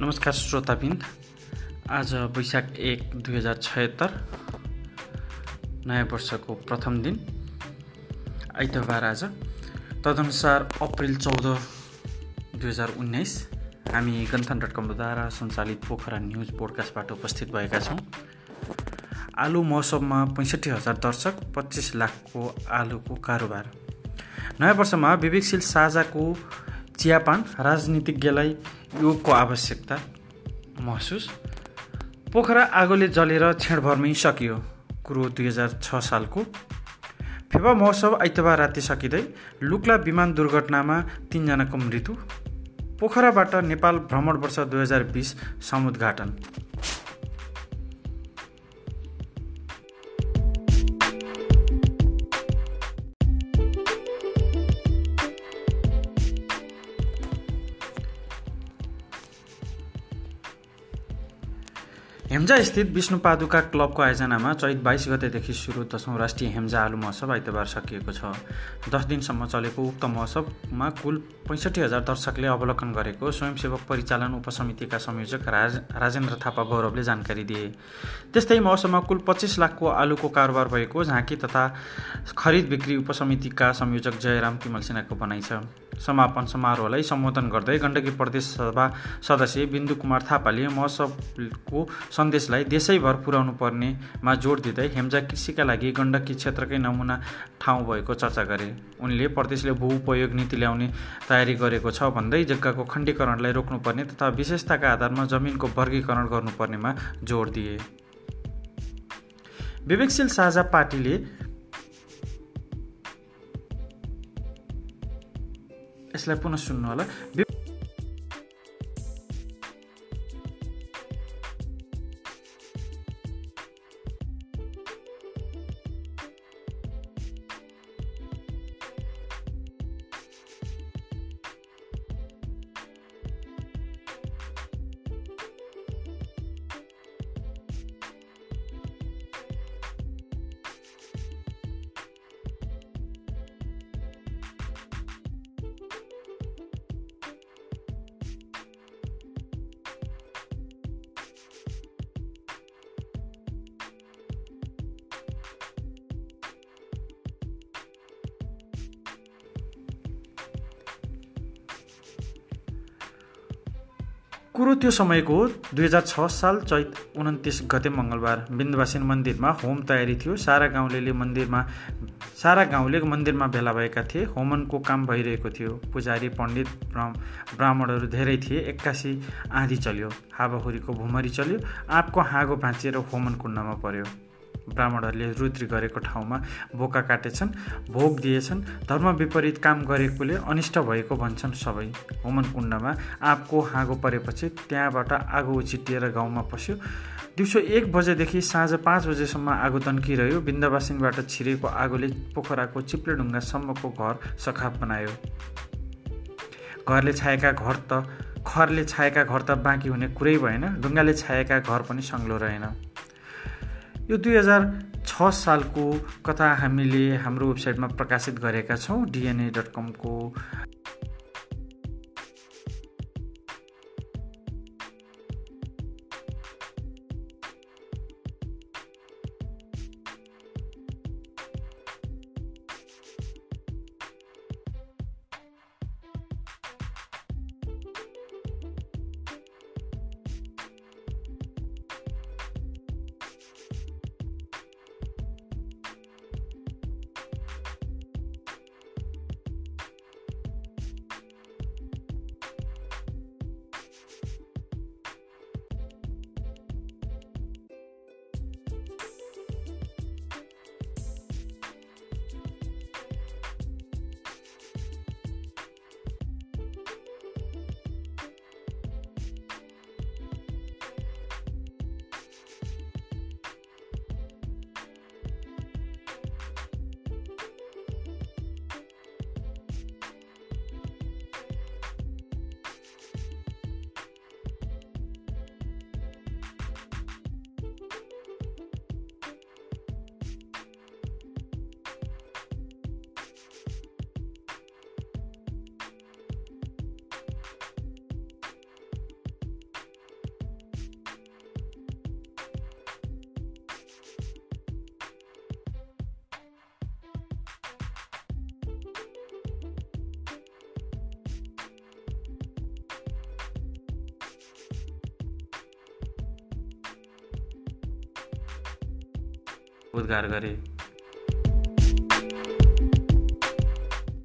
नमस्कार श्रोताबिन आज वैशाख एक दुई हजार छयत्तर नयाँ वर्षको प्रथम दिन। आइतबार आज। तदनुसार अप्रिल चौध दुई हजार उन्नाइस हामी गन्थन डट कमद्वारा सञ्चालित पोखरा न्युज पोडकास्टबाट उपस्थित भएका छौँ। आलु मौसममा पैँसठी हजार दर्शक पच्चिस लाखको आलुको कारोबार। नयाँ वर्षमा विवेकशील साझाको चियापान राजनीतिज्ञलाई योगको आवश्यकता महसुस। पोखरा आगोले जलेर छेडभरमै सकियो कुरो दुई हजार छ सालको। फेवा महोत्सव आइतबार राति सकिँदै लुक्ला विमान दुर्घटनामा तिनजनाको मृत्यु। पोखराबाट नेपाल भ्रमण वर्ष दुई हजार बिस समुद्घाटन। हेम्जा स्थित विष्णु पादुका क्लबको आयोजनामा चैत बाइस गतेदेखि सुरु दशौँ राष्ट्रिय हेम्जा आलु महोत्सव आइतबार सकिएको छ। दस दिनसम्म चलेको उक्त महोत्सवमा कुल पैँसठी हजार दर्शकले अवलोकन गरेको स्वयंसेवक परिचालन उपसमितिका संयोजक राज राजेन्द्र थापा गौरवले जानकारी दिए। त्यस्तै महोत्सवमा कुल पच्चिस लाखको आलुको कारोबार भएको झाँकी तथा खरिद बिक्री उपसमितिका संयोजक जयराम तिमल सिन्हाको भनाइ छ। समापन समारोहलाई सम्बोधन गर्दै गण्डकी प्रदेश सभा सदस्य बिन्दु कुमार थापाले महोत्सवको सन्देशलाई देशैभर पुर्याउनु पर्नेमा जोड दिँदै हेम्जा कृषिका लागि गण्डकी क्षेत्रकै नमुना ठाउँ भएको चर्चा गरे। उनले प्रदेशले भू उपयोग नीति ल्याउने तयारी गरेको छ भन्दै जग्गाको खण्डीकरणलाई रोक्नुपर्ने तथा विशेषताका आधारमा जमिनको वर्गीकरण गर्नुपर्नेमा जोड दिए। विवेकशील साझा पार्टीले यसलाई पुनः सुन्नु होला। कुरो त्यो समयको दुई हजार छ साल चैत उन्तिस गते मङ्गलबार बिन्दवासिन मन्दिरमा होम तयारी थियो। सारा गाउँले मन्दिरमा सारा गाउँले मन्दिरमा भेला भएका थिए। होमनको काम भइरहेको थियो। पुजारी पण्डित ब्राह्मणहरू धेरै थिए। एक्कासी आँधी चल्यो। हावाहुरीको भुमरी चल्यो। आँपको हाँगो भाँचिएर होमन कुण्डमा पर्यो। ब्राह्मणहरूले रुद्री गरेको ठाउँमा बोका काटेछन् भोग दिएछन् धर्म विपरीत काम गरेकोले अनिष्ट भएको भन्छन् सबै। होमन कुण्डमा आँपको हाँगो परेपछि त्यहाँबाट आगो उछिटिएर गाउँमा पस्यो। दिउँसो एक बजेदेखि साँझ पाँच बजेसम्म आगो तन्किरह्यो। बिन्दवासिनबाट छिरेको आगोले पोखराको चिप्लेढुङ्गासम्मको घर सखाप बनायो। घरले छाएका घर त खरले छाएका घर त बाँकी हुने कुरै भएन। ढुङ्गाले छाएका घर पनि सङ्लो रहेन। यो दुई हजार छ सालको कथा हामीले हाम्रो वेबसाइटमा प्रकाशित गरेका छौँ डिएनए डट कमको उद्घार गरे।